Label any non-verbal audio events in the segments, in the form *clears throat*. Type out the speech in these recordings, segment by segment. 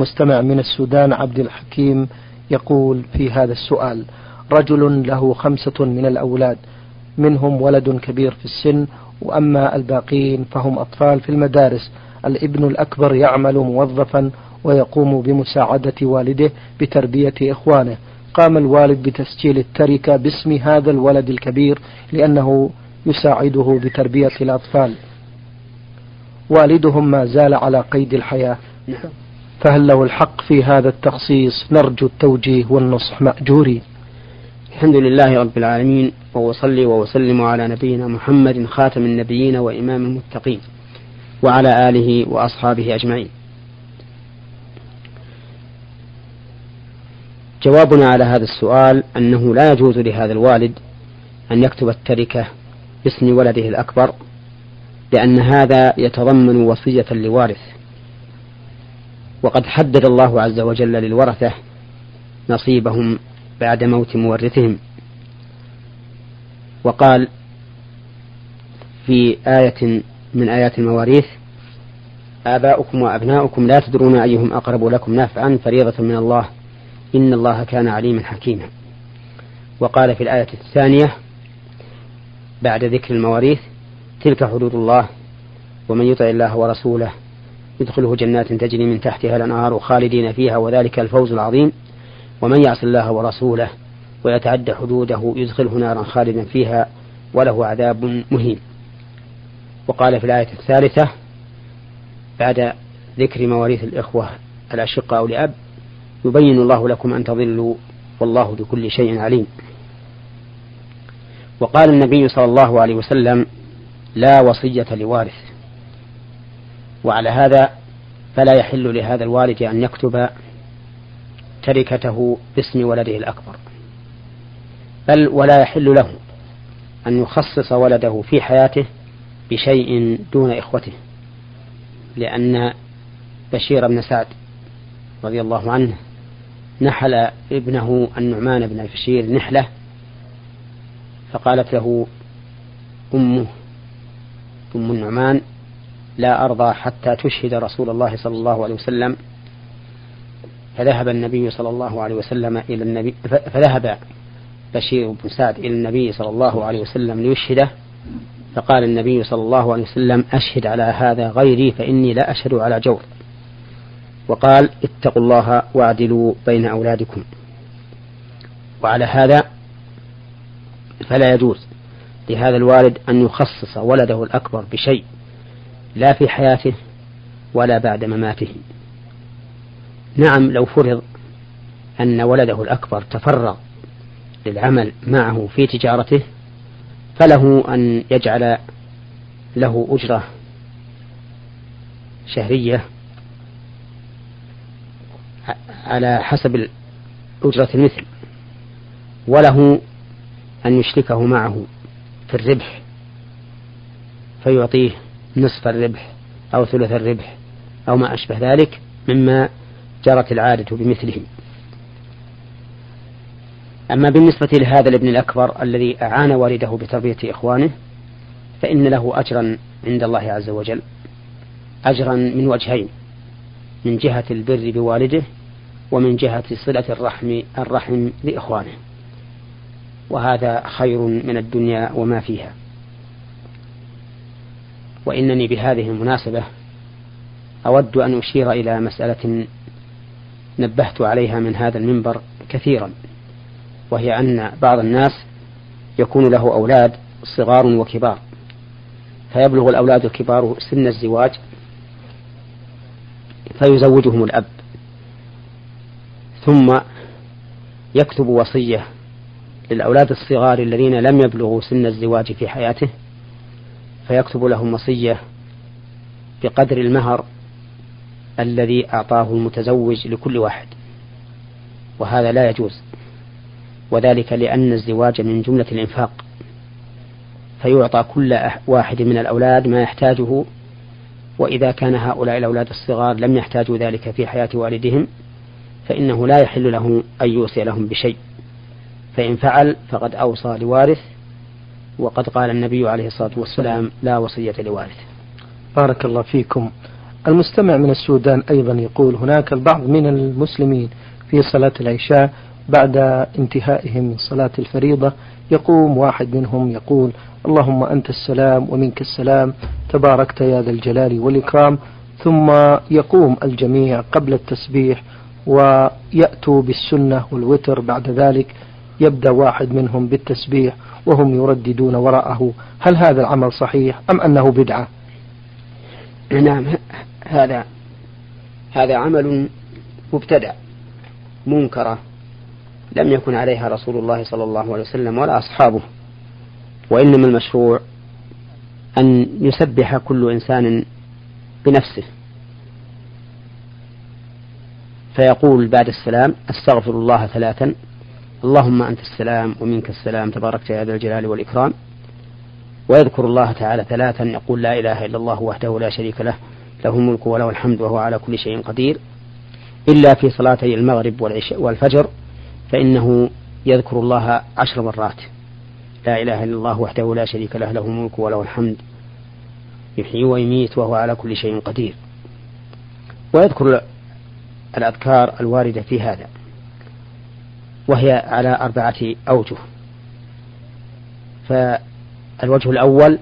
مستمع من السودان عبد الحكيم يقول في هذا السؤال رجل له خمسة من الأولاد منهم ولد كبير في السن وأما الباقين فهم أطفال في المدارس الابن الأكبر يعمل موظفا ويقوم بمساعدة والده بتربية إخوانه. قام الوالد بتسجيل التركة باسم هذا الولد الكبير لأنه يساعده بتربية الأطفال. والدهم ما زال على قيد الحياة. نعم. فهل له الحق في هذا التخصيص؟ نرجو التوجيه والنصح مأجورين الحمد لله رب العالمين وأصلي وأسلم على نبينا محمد خاتم النبيين وإمام المتقين وعلى آله وأصحابه أجمعين. جوابنا على هذا السؤال أنه لا يجوز لهذا الوالد أن يكتب التركة باسم ولده الأكبر لأن هذا يتضمن وصية لوارث. وقد حدد الله عز وجل للورثة نصيبهم بعد موت مورثهم. وقال في آية من آيات المواريث آباؤكم وأبناؤكم لا تدرون أيهم أقرب لكم نافعا فريضة من الله. إن الله كان عليما حكيما. وقال في الآية الثانية بعد ذكر المواريث تلك حدود الله ومن يطع الله ورسوله يدخله جنات تجري من تحتها الأنهار خالدين فيها وذلك الفوز العظيم. ومن يعص الله ورسوله ويتعدى حدوده يدخله نارا خالدا فيها وله عذاب مهين. وقال في الآية الثالثة بعد ذكر مواريث الإخوة الأشقاء لأب يبين الله لكم أن تضلوا والله بكل شيء عليم. وقال النبي صلى الله عليه وسلم لا وصية لوارث. وعلى هذا فلا يحل لهذا الوالد أن يكتب تركته باسم ولده الأكبر. بل ولا يحل له أن يخصص ولده في حياته بشيء دون إخوته لأن بشير بن سعد رضي الله عنه نحل ابنه النعمان بن بشير نحلة فقالت له أمه أم النعمان لا أرضى حتى تشهد رسول الله صلى الله عليه وسلم. فذهب النبي صلى الله عليه وسلم إلى النبي فذهب بشير بن سعد إلى النبي صلى الله عليه وسلم ليشهده. فقال النبي صلى الله عليه وسلم أشهد على هذا غيري فإني لا أشهد على جور. وقال اتقوا الله واعدلوا بين أولادكم. وعلى هذا فلا يجوز لهذا الوالد أن يخصص ولده الأكبر بشيء. لا في حياته ولا بعد مماته. نعم لو فرض أن ولده الأكبر تفرغ للعمل معه في تجارته فله أن يجعل له أجرة شهرية على حسب أجرة المثل وله أن يشركه معه في الربح فيعطيه نصف الربح أو ثلث الربح أو ما أشبه ذلك مما جرت العادة بمثله أما بالنسبة لهذا الابن الأكبر الذي أعان والده بتربية إخوانه فإن له أجرا عند الله عز وجل أجرا من وجهين من جهة البر بوالده ومن جهة صلة الرحم الرحم لإخوانه. وهذا خير من الدنيا وما فيها. وإنني بهذه المناسبة أود أن أشير إلى مسألة نبهت عليها من هذا المنبر كثيرا وهي أن بعض الناس يكون له أولاد صغار وكبار. فيبلغ الأولاد الكبار سن الزواج فيزوجهم الأب. ثم يكتب وصية للأولاد الصغار الذين لم يبلغوا سن الزواج في حياته فيكتب لهم وصية بقدر المهر الذي أعطاه المتزوج لكل واحد. وهذا لا يجوز. وذلك لأن الزواج من جملة الإنفاق. فيعطى كل واحد من الأولاد ما يحتاجه وإذا كان هؤلاء الأولاد الصغار لم يحتاجوا ذلك في حياة والدهم فإنه لا يحل له أن يوصي لهم بشيء. فإن فعل فقد أوصى لوارث وقد قال النبي عليه الصلاة والسلام لا وصية لوارث بارك الله فيكم. المستمع من السودان أيضا يقول هناك البعض من المسلمين في صلاة العشاء بعد انتهائهم من صلاة الفريضة يقوم واحد منهم يقول اللهم أنت السلام ومنك السلام تباركت يا ذا الجلال والإكرام. ثم يقوم الجميع قبل التسبيح ويأتوا بالسنة والوتر بعد ذلك. يبدأ واحد منهم بالتسبيح وهم يرددون وراءه. هل هذا العمل صحيح أم أنه بدعة؟ نعم هذا هذا عمل مبتدع منكرة لم يكن عليها رسول الله صلى الله عليه وسلم ولا أصحابه. وإنما المشروع أن يسبح كل إنسان بنفسه. فيقول بعد السلام أستغفر الله ثلاثا اللهم أنت السلام ومنك السلام تباركت يا ذا الجلال والإكرام. ويذكر الله تعالى ثلاثا يقول لا إله إلا الله وحده لا شريك له له الملك وله الحمد وهو على كل شيء قدير. إلا في صلاتي المغرب والفجر فإنه يذكر الله عشر مرات. لا إله إلا الله وحده لا شريك له له الملك وله الحمد. يحيي ويميت وهو على كل شيء قدير. ويذكر الأذكار الواردة في هذا. وهي على أربعة أوجه. فالوجه الأول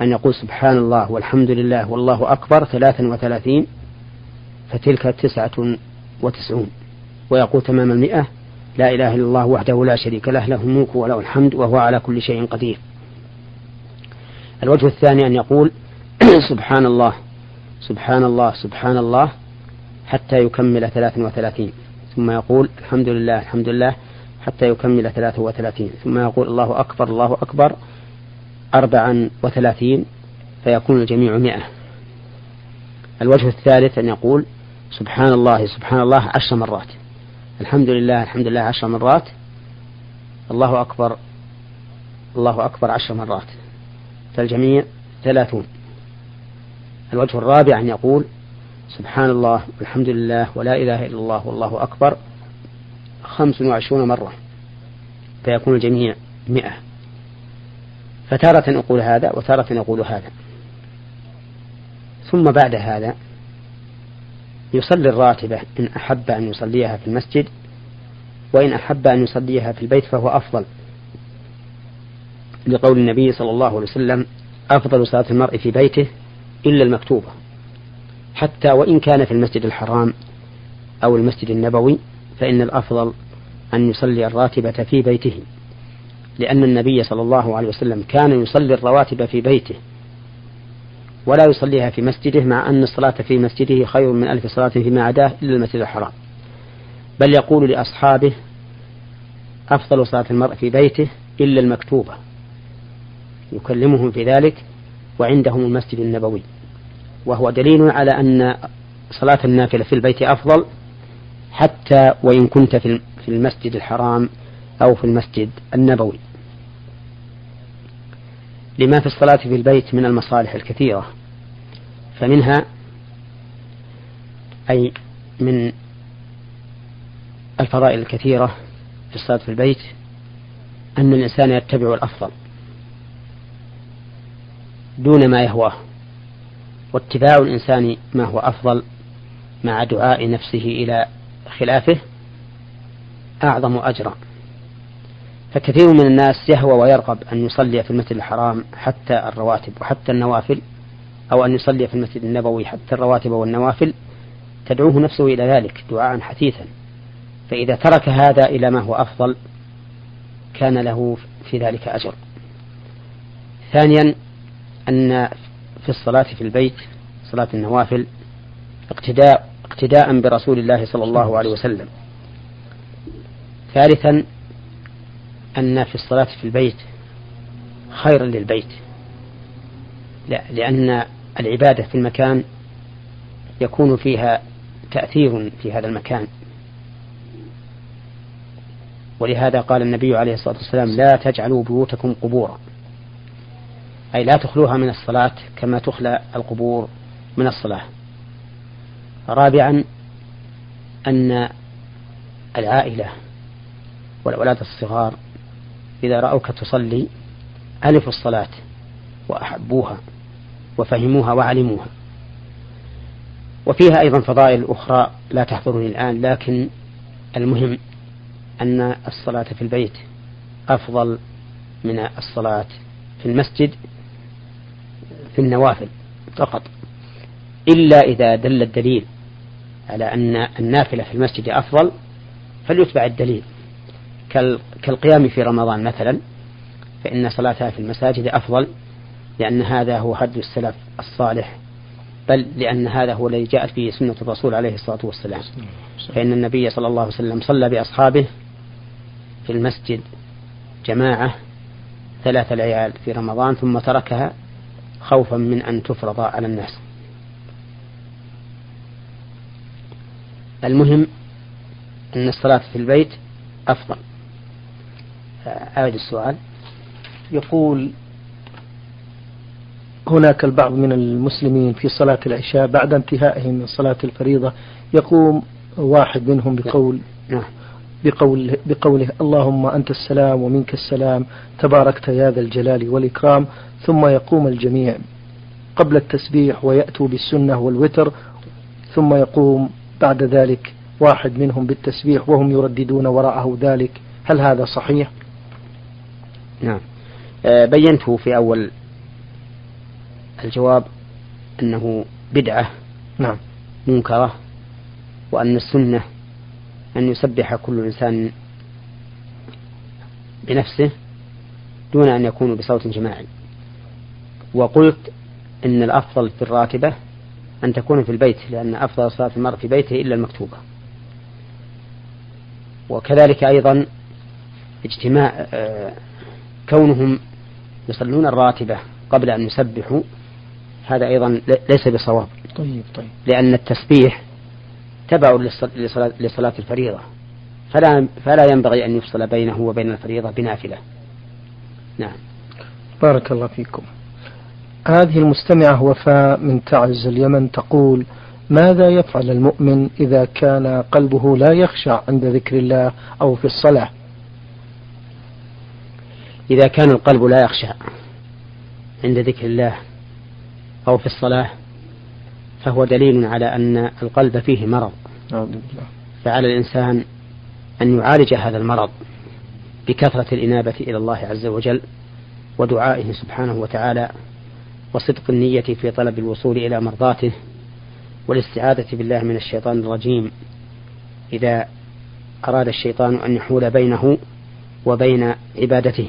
أن يقول سبحان الله والحمد لله والله أكبر ثلاثا وثلاثين فتلك تسعة وتسعون. ويقول تمام المئة لا إله إلا الله وحده لا شريك له له الملك وله الحمد وهو على كل شيء قدير. الوجه الثاني أن يقول *clears throat* سبحان الله سبحان الله سبحان الله حتى يكمل ثلاث وثلاثين. ثم يقول الحمد لله الحمد لله حتى يكمل ثلاث وثلاثين. ثم يقول الله أكبر الله أكبر أربعا وثلاثين فيكون الجميع مئة. الوجه الثالث أن يقول سبحان الله سبحان الله عشر مرات. الحمد لله الحمد لله عشر مرات. الله أكبر الله أكبر عشر مرات. فالجميع ثلاثون. الوجه الرابع أن يقول سبحان الله والحمد لله ولا إله إلا الله والله أكبر. خمس وعشرون مرة فيكون الجميع مئة. فتارة أقول هذا وتارة أقول هذا. ثم بعد هذا يصلي الراتبة إن أحب أن يصليها في المسجد وإن أحب أن يصليها في البيت فهو أفضل. لقول النبي صلى الله عليه وسلم أفضل صلاة المرء في بيته إلا المكتوبة. حتى وإن كان في المسجد الحرام أو المسجد النبوي فإن الأفضل أن يصلي الراتبة في بيته. لأن النبي صلى الله عليه وسلم كان يصلي الرواتب في بيته ولا يصليها في مسجده مع أن الصلاة في مسجده خير من ألف صلاة فيما عداه إلا المسجد الحرام. بل يقول لأصحابه أفضل صلاة المرء في بيته إلا المكتوبة. يكلمهم في ذلك وعندهم المسجد النبوي. وهو دليل على أن صلاة النافلة في البيت أفضل حتى وإن كنت في المسجد الحرام أو في المسجد النبوي. لما في الصلاة في البيت من المصالح الكثيرة فمنها أي من الفضائل الكثيرة في الصلاة في البيت أن الإنسان يتبع الأفضل دون ما يهواه. واتباع الإنسان ما هو أفضل مع دعاء نفسه إلى خلافه أعظم أجرا. فكثير من الناس يهوى ويرغب أن يصلي في المسجد الحرام حتى الرواتب وحتى النوافل أو أن يصلي في المسجد النبوي حتى الرواتب والنوافل. تدعوه نفسه إلى ذلك دعاء حثيثا. فإذا ترك هذا إلى ما هو أفضل كان له في ذلك أجر. ثانيا أن في الصلاة في البيت صلاة النوافل اقتداء اقتداء برسول الله صلى الله عليه وسلم. ثالثا أن في الصلاة في البيت خير للبيت. لا لأن العبادة في المكان يكون فيها تأثير في هذا المكان. ولهذا قال النبي عليه الصلاة والسلام لا تجعلوا بيوتكم قبورا. أي لا تخلوها من الصلاة كما تخلى القبور من الصلاة. رابعا أن العائلة والأولاد الصغار إذا رأوك تصلي ألفوا الصلاة وأحبوها وفهموها وعلموها. وفيها أيضا فضائل أخرى لا تحضرني الآن لكن المهم أن الصلاة في البيت أفضل من الصلاة في المسجد في النوافل فقط إلا إذا دل الدليل على أن النافلة في المسجد أفضل فليتبع الدليل. كالقيام في رمضان مثلا فإن صلاتها في المساجد أفضل لأن هذا هو هدي السلف الصالح بل لأن هذا هو الذي جاءت به سنة الرسول عليه الصلاة والسلام. فإن النبي صلى الله عليه وسلم صلى بأصحابه في المسجد جماعة ثلاث ليال في رمضان ثم تركها خوفا من أن تفرض على الناس. المهم أن الصلاة في البيت أفضل. أعد السؤال. يقول هناك البعض من المسلمين في صلاة العشاء بعد انتهائهم من صلاة الفريضة يقوم واحد منهم بقول نعم. بقول بقوله اللهم أنت السلام ومنك السلام تباركت يا ذا الجلال والإكرام ثم يقوم الجميع قبل التسبيح ويأتوا بالسنة والوتر ثم يقوم بعد ذلك واحد منهم بالتسبيح وهم يرددون وراءه ذلك. هل هذا صحيح؟ نعم. آه، بينته في أول الجواب أنه بدعة نعم. منكرة وأن السنة أن يسبح كل إنسان بنفسه دون أن يكون بصوت جماعي. وقلت إن الأفضل في الراتبة أن تكون في البيت لأن أفضل صلاة المرء في بيته إلا المكتوبة. وكذلك أيضا اجتماع آه، كونهم يصلون الراتبة قبل أن يسبحوا هذا أيضا ليس بصواب. طيب طيب. لأن التسبيح تبع لصلاة, لصلاة الفريضة. فلا فلا ينبغي أن يفصل بينه وبين الفريضة بنافلة. نعم. بارك الله فيكم. هذه المستمعة وفاء من تعز اليمن تقول ماذا يفعل المؤمن إذا كان قلبه لا يخشع عند ذكر الله أو في الصلاة؟ إذا كان القلب لا يخشع عند ذكر الله أو في الصلاة فهو دليل على أن القلب فيه مرض. فعلى الإنسان أن يعالج هذا المرض بكثرة الإنابة إلى الله عز وجل ودعائه سبحانه وتعالى وصدق النية في طلب الوصول إلى مرضاته والاستعاذة بالله من الشيطان الرجيم. إذا أراد الشيطان أن يحول بينه وبين عبادته.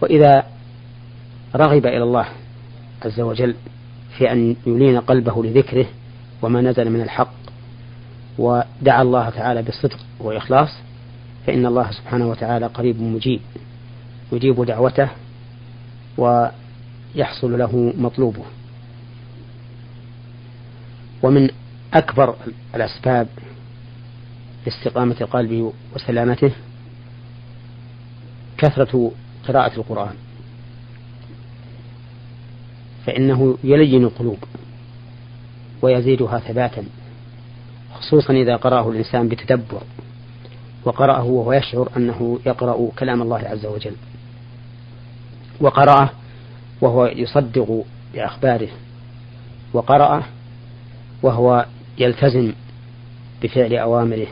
وإذا رغب إلى الله عز وجل في أن يلين قلبه لذكره وما نزل من الحق ودعا الله تعالى بالصدق وإخلاص فإن الله سبحانه وتعالى قريب مجيب يجيب دعوته ويحصل له مطلوبه. ومن أكبر الأسباب لاستقامة القلب وسلامته كثرة قراءة القرآن. فإنه يلين القلوب ويزيدها ثباتا خصوصا إذا قرأه الإنسان بتدبر وقرأه وهو يشعر أنه يقرأ كلام الله عز وجل وقرأه وهو يصدق بأخباره وقرأه وهو يلتزم بفعل أوامره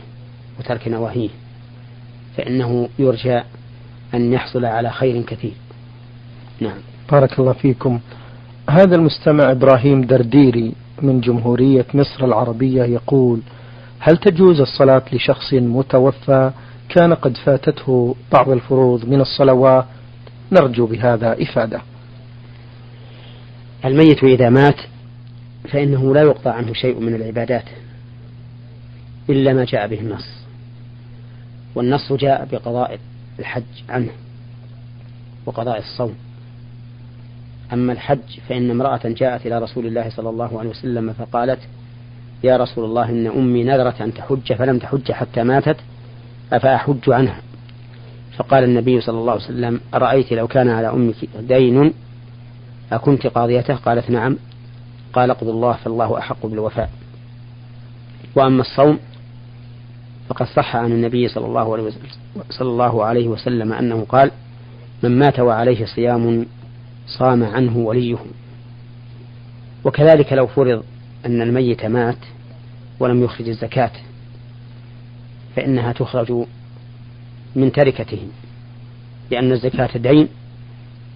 وترك نواهيه فإنه يرجى أن يحصل على خير كثير. نعم. بارك الله فيكم. هذا المستمع إبراهيم درديري من جمهورية مصر العربية يقول هل تجوز الصلاة لشخص متوفى كان قد فاتته بعض الفروض من الصلوات؟ نرجو بهذا إفادة. الميت إذا مات فإنه لا يقطع عنه شيء من العبادات إلا ما جاء به النص والنص جاء بقضاء الحج عنه وقضاء الصوم. أما الحج فإن امرأة جاءت إلى رسول الله صلى الله عليه وسلم فقالت يا رسول الله إن أمي نذرت أن تحج فلم تحج حتى ماتت أفأحج عنها؟ فقال النبي صلى الله عليه وسلم أرأيت لو كان على أمك دين أكنت قاضيته قالت نعم. قال اقض الله فالله أحق بالوفاء. وأما الصوم فقد صح عن النبي صلى الله عليه وسلم, صلى الله عليه وسلم أنه قال من مات وعليه صيام صام عنه وليه. وكذلك لو فرض أن الميت مات ولم يخرج الزكاة فإنها تخرج من تركته لأن الزكاة دين.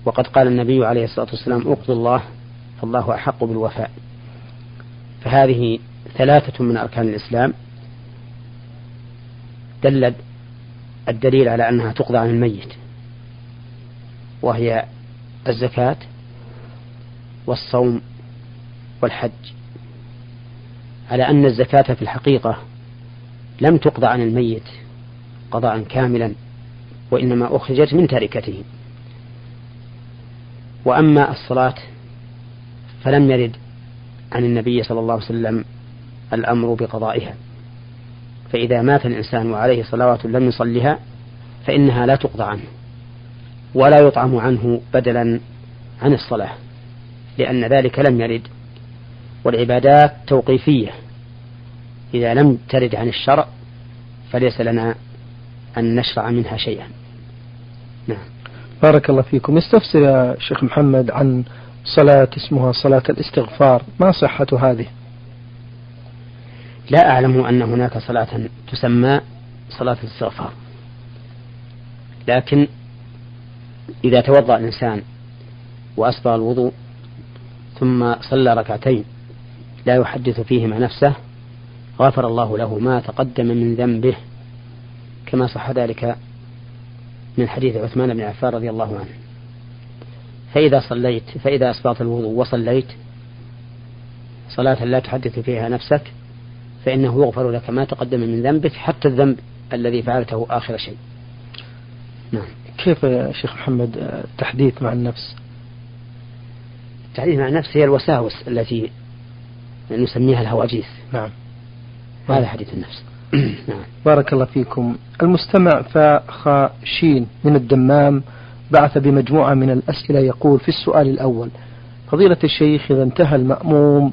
وقد قال النبي عليه الصلاة والسلام اقضوا الله فالله أحق بالوفاء. فهذه ثلاثة من أركان الإسلام. دل الدليل على أنها تقضى عن الميت وهي الزكاة والصوم والحج. على أن الزكاة في الحقيقة لم تقضى عن الميت قضاء كاملا وإنما أخرجت من تركته. وأما الصلاة فلم يرد عن النبي صلى الله عليه وسلم الأمر بقضائها. فإذا مات الإنسان وعليه صلوات لم يصلها فإنها لا تقضى عنه. ولا يطعم عنه بدلا عن الصلاة لأن ذلك لم يرد والعبادات توقيفية. إذا لم ترد عن الشرع فليس لنا أن نشرع منها شيئا. نعم. بارك الله فيكم. استفسر يا شيخ محمد عن صلاة اسمها صلاة الاستغفار. ما صحة هذه؟ لا أعلم أن هناك صلاة تسمى صلاة الاستغفار لكن إذا توضأ الإنسان وأسبغ الوضوء ثم صلى ركعتين لا يحدث فيهما نفسه غفر الله له ما تقدم من ذنبه كما صح ذلك من حديث عثمان بن عفان رضي الله عنه. فإذا صليت فإذا أسبغت الوضوء وصليت صلاة لا تحدث فيها نفسك فإنه يغفر لك ما تقدم من ذنبك حتى الذنب الذي فعلته آخر شيء. نعم. كيف يا شيخ محمد التحديث مع النفس؟ التحديث مع النفس هي الوساوس التي نسميها الهواجيس نعم. وهذا حديث النفس. *coughs* نعم. بارك الله فيكم. المستمع فخاشين من الدمام بعث بمجموعة من الأسئلة يقول في السؤال الأول فضيلة الشيخ إذا انتهى المأموم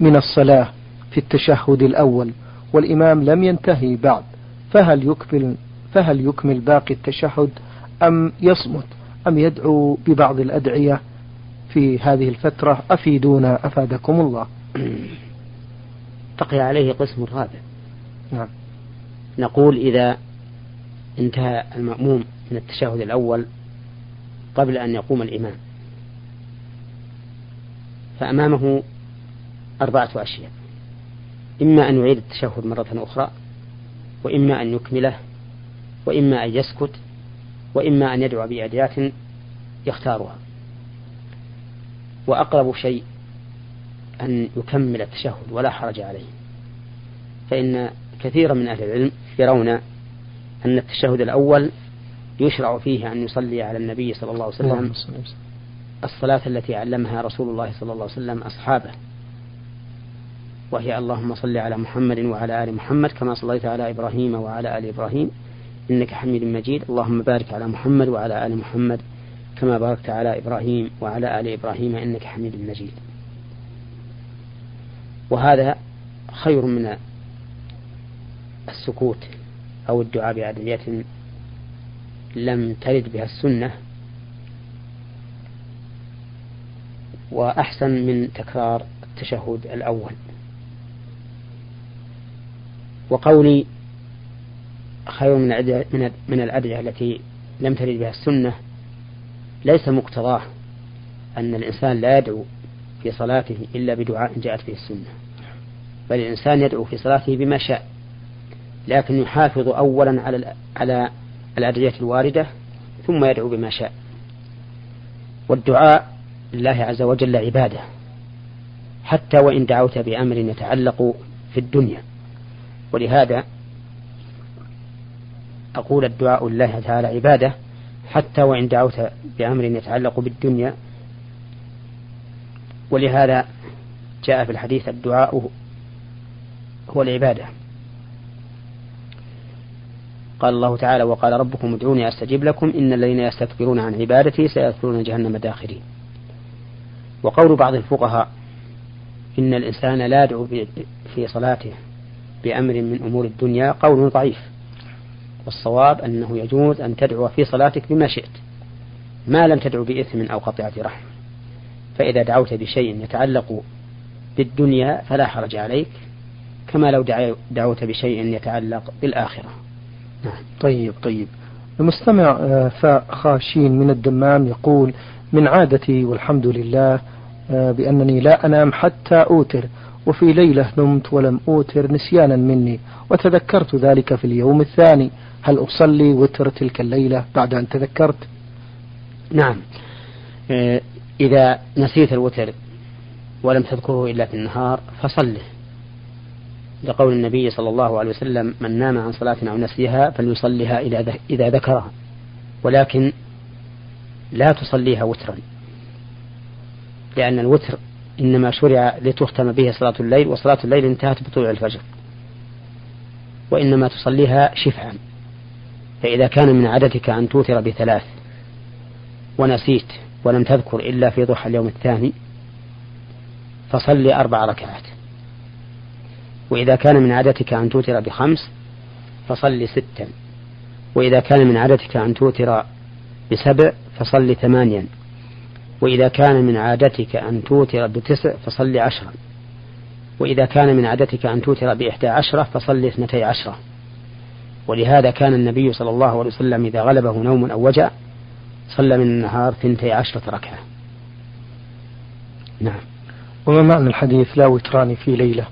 من الصلاة في التشهد الأول والإمام لم ينتهي بعد فهل يكمل فهل يكمل باقي التشهد أم يصمت؟ أم يدعو ببعض الأدعية في هذه الفترة؟ أفيدونا أفادكم الله. بقي عليه قسم رابع. نعم. نقول إذا انتهى المأموم من التشهد الأول قبل أن يقوم الإمام. فأمامه أربعة أشياء. إما أن يعيد التشهد مرة أخرى وإما أن يكمله وإما أن يسكت وإما أن يدعو بأديات يختارها. وأقرب شيء أن يكمل التشهد ولا حرج عليه. فإن كثيرا من أهل العلم يرون أن التشهد الأول يشرع فيه أن يصلي على النبي صلى الله عليه وسلم. الصلاة التي علمها رسول الله صلى الله عليه وسلم أصحابه. وهي اللهم صل على محمد وعلى آل محمد كما صليت على إبراهيم وعلى آل إبراهيم. إنك حميد مجيد. اللهم بارك على محمد وعلى آل محمد كما باركت على إبراهيم وعلى آل إبراهيم إنك حميد مجيد. وهذا خير من السكوت أو الدعاء بأدعية لم ترد بها السنة وأحسن من تكرار التشهد الأول. وقولي خير من من من الأدعية التي لم ترد بها السنة ليس مقتضاه أن الإنسان لا يدعو في صلاته إلا بدعاء جاءت به السنة. بل الإنسان يدعو في صلاته بما شاء لكن يحافظ أولا على على الأدعية الواردة ثم يدعو بما شاء. والدعاء لله عز وجل عبادة حتى وإن دعوت بأمر يتعلق في الدنيا. ولهذا أقول الدعاء لله تعالى عبادة حتى وإن دعوت بأمر يتعلق بالدنيا. ولهذا جاء في الحديث الدعاء هو العبادة. قال الله تعالى وقال ربكم ادعوني أستجب لكم إن الذين يستكبرون عن عبادتي سيدخلون جهنم داخرين. وقول بعض الفقهاء إن الإنسان لا يدعو في صلاته بأمر من أمور الدنيا قول ضعيف. والصواب أنه يجوز أن تدعو في صلاتك بما شئت ما لم تدعو بإثم أو قطيعة رحم. فإذا دعوت بشيء يتعلق بالدنيا فلا حرج عليك كما لو دعوت بشيء يتعلق بالآخرة. نعم. طيب طيب. المستمع آه، فخاشين من الدمام يقول من عادتي والحمد لله آه، بأنني لا أنام حتى أوتر وفي ليلة نمت ولم أوتر نسيانا مني وتذكرت ذلك في اليوم الثاني هل أصلي وتر تلك الليلة بعد أن تذكرت؟ نعم. آه، إذا نسيت الوتر ولم تذكره إلا في النهار فصله. لقول النبي صلى الله عليه وسلم من نام عن صلاة أو نسيها فليصليها إذا ذكرها. ولكن لا تصليها وترا لأن الوتر إنما شرع لتختم به صلاة الليل وصلاة الليل انتهت بطلوع الفجر وإنما تصليها شفعا. فإذا كان من عادتك أن توتر بثلاث ونسيت ولم تذكر إلا في ضحى اليوم الثاني فصل أربع ركعات. وإذا كان من عادتك أن توتر بخمس فصل ستا. وإذا كان من عادتك أن توتر بسبع فصل ثمانيا. وإذا كان من عادتك أن توتر بتسع فصل عشرا. وإذا كان من عادتك أن توتر بإحدى عشرة فصل اثنتي عشرة. ولهذا كان النبي صلى الله عليه وسلم إذا غلبه نوم أو وجع صلى من النهار ثنتي عشرة ركعة. نعم. وما معنى الحديث لا وتران في ليلة؟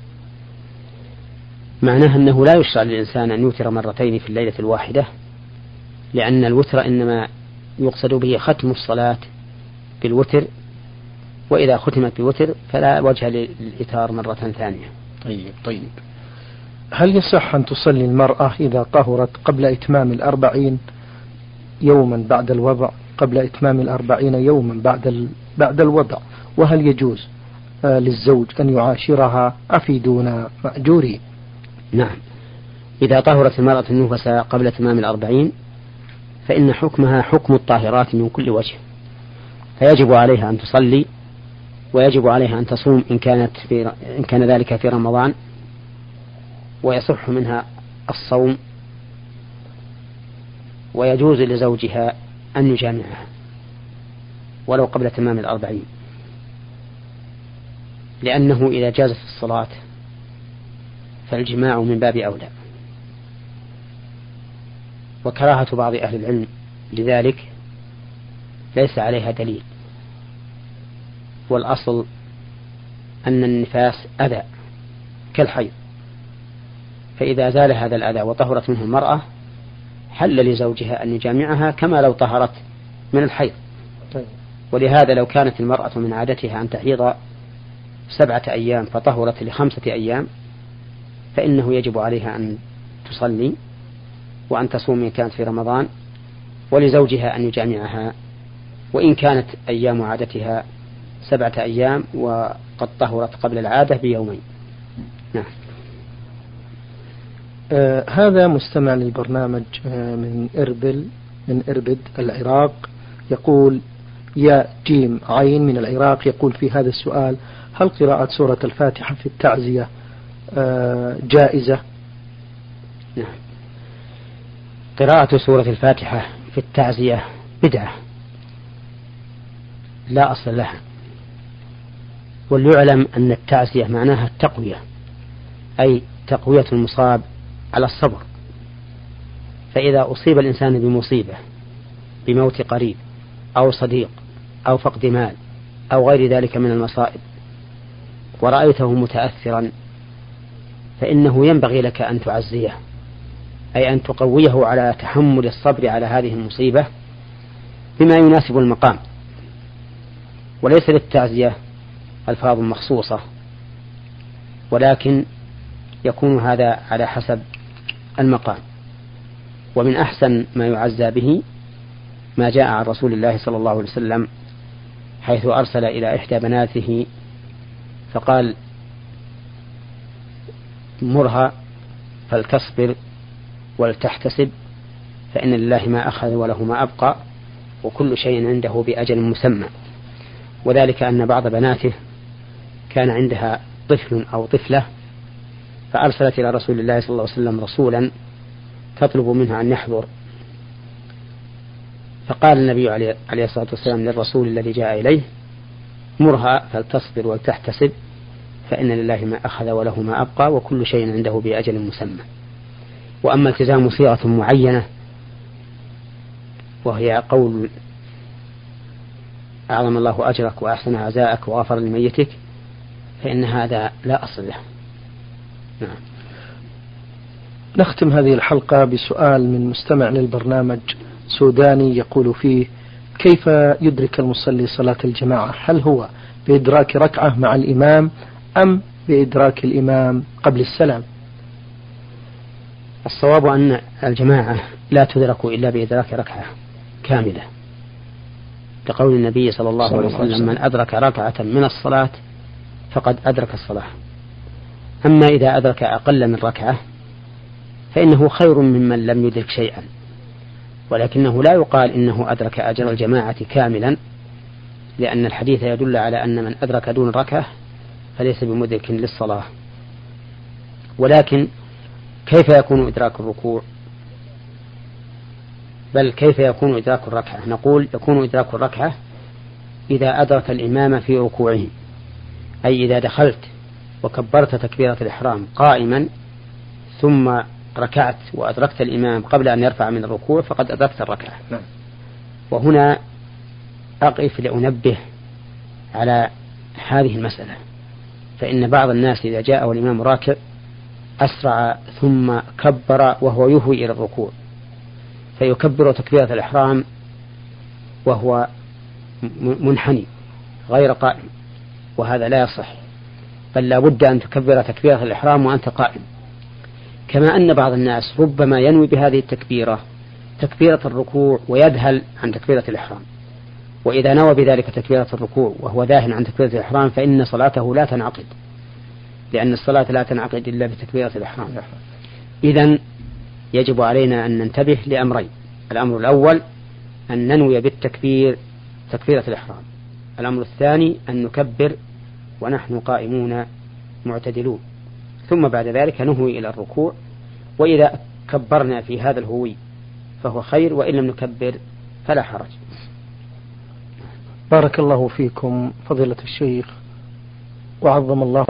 معناه أنه لا يشرع للإنسان أن يوتر مرتين في الليلة الواحدة لأن الوتر إنما يقصد به ختم الصلاة بالوتر وإذا ختمت بوتر فلا وجه للإتار مرة ثانية. طيب طيب. هل يصح أن تصلي المرأة إذا طهرت قبل إتمام الأربعين يوما بعد الوضع؟ قبل إتمام الأربعين يوما بعد بعد الوضع. وهل يجوز آه، للزوج أن يعاشرها أفيدونا مأجورين؟ نعم. إذا طهرت المرأة النفساء قبل تمام الأربعين فإن حكمها حكم الطاهرات من كل وجه. فيجب عليها أن تصلي ويجب عليها أن تصوم إن كانت في إن كان ذلك في رمضان. ويصح منها الصوم ويجوز لزوجها أن يجامعها ولو قبل تمام الأربعين. لأنه إذا جازت الصلاة فالجماع من باب أولى. وكراهة بعض أهل العلم لذلك ليس عليها دليل. والأصل أن النفاس أذى كالحيض. فإذا زال هذا الأذى وطهرت منه المرأة حل لزوجها أن يجامعها كما لو طهرت من الحيض. طيب. ولهذا لو كانت المرأة من عادتها أن تحيض سبعة أيام فطهرت لخمسة أيام فإنه يجب عليها أن تصلي وأن تصوم إن كانت في رمضان ولزوجها أن يجامعها. وإن كانت أيام عادتها سبعة أيام وقد طهرت قبل العادة بيومين. نعم. آه هذا مستمع للبرنامج آه من إربل من إربد العراق. يقول يا جيم عين من العراق. يقول في هذا السؤال هل قراءة سورة الفاتحة في التعزية آه جائزة؟ نعم. قراءة سورة الفاتحة في التعزية بدعة. لا أصل لها. وليعلم أن التعزية معناها التقوية أي تقوية المصاب على الصبر. فإذا أصيب الإنسان بمصيبة بموت قريب أو صديق أو فقد مال أو غير ذلك من المصائب ورأيته متأثرا فإنه ينبغي لك أن تعزيه أي أن تقويه على تحمل الصبر على هذه المصيبة بما يناسب المقام. وليس للتعزية ألفاظ مخصوصة ولكن يكون هذا على حسب المقام. ومن أحسن ما يعزى به ما جاء عن رسول الله صلى الله عليه وسلم حيث أرسل إلى إحدى بناته فقال مرها فلتصبر ولتحتسب فإن لله ما أخذ وله ما أبقى وكل شيء عنده بأجل مسمى. وذلك أن بعض بناته كان عندها طفل أو طفلة فأرسلت إلى رسول الله صلى الله عليه وسلم رسولا تطلب منه أن يحضر. فقال النبي عليه الصلاة والسلام للرسول الذي جاء إليه مرها فلتصبر ولتحتسب فإن لله ما أخذ وله ما أبقى وكل شيء عنده بأجل مسمى. وأما التزام صيغة معينة وهي قول أعظم الله أجرك وأحسن عزاءك وغفر لميتك فإن هذا لا أصل له. نعم. نختم هذه الحلقة بسؤال من مستمع للبرنامج سوداني يقول فيه كيف يدرك المصلي صلاة الجماعة؟ هل هو بإدراك ركعة مع الإمام أم بإدراك الإمام قبل السلام؟ الصواب أن الجماعة لا تدرك إلا بإدراك ركعة كاملة. لقول النبي صلى الله عليه وسلم. من أدرك ركعة من الصلاة فقد أدرك الصلاة. أما إذا أدرك أقل من ركعة فإنه خير ممن لم يدرك شيئا. ولكنه لا يقال إنه أدرك أجر الجماعة كاملا لأن الحديث يدل على أن من أدرك دون ركعة فليس بمدرك للصلاة. ولكن كيف يكون إدراك الركوع؟ بل كيف يكون إدراك الركعة؟ نقول يكون إدراك الركعة إذا أدرك الإمام في ركوعه أي إذا دخلت وكبرت تكبيرة الإحرام قائما ثم ركعت وأدركت الإمام قبل أن يرفع من الركوع فقد أدركت الركعة. نعم. وهنا أقف لأنبه على هذه المسألة. فإن بعض الناس إذا جاء والإمام راكع أسرع ثم كبر وهو يهوي إلى الركوع. فيكبر تكبيرة الإحرام وهو منحني غير قائم. وهذا لا يصح. بل لا بد أن تكبر تكبيرة الإحرام وأنت قائم. كما أن بعض الناس ربما ينوي بهذه التكبيرة تكبيرة الركوع ويذهل عن تكبيرة الإحرام. وإذا نوى بذلك تكبيرة الركوع وهو ذاهل عن تكبيرة الإحرام فإن صلاته لا تنعقد لأن الصلاة لا تنعقد إلا بتكبيرة الإحرام. إذا يجب علينا أن ننتبه لأمرين. الأمر الأول أن ننوي بالتكبير تكبيرة الإحرام. الأمر الثاني أن نكبر ونحن قائمون معتدلون. ثم بعد ذلك نهوي إلى الركوع وإذا كبرنا في هذا الهوي فهو خير وإن لم نكبر فلا حرج. بارك الله فيكم فضيلة الشيخ وعظم الله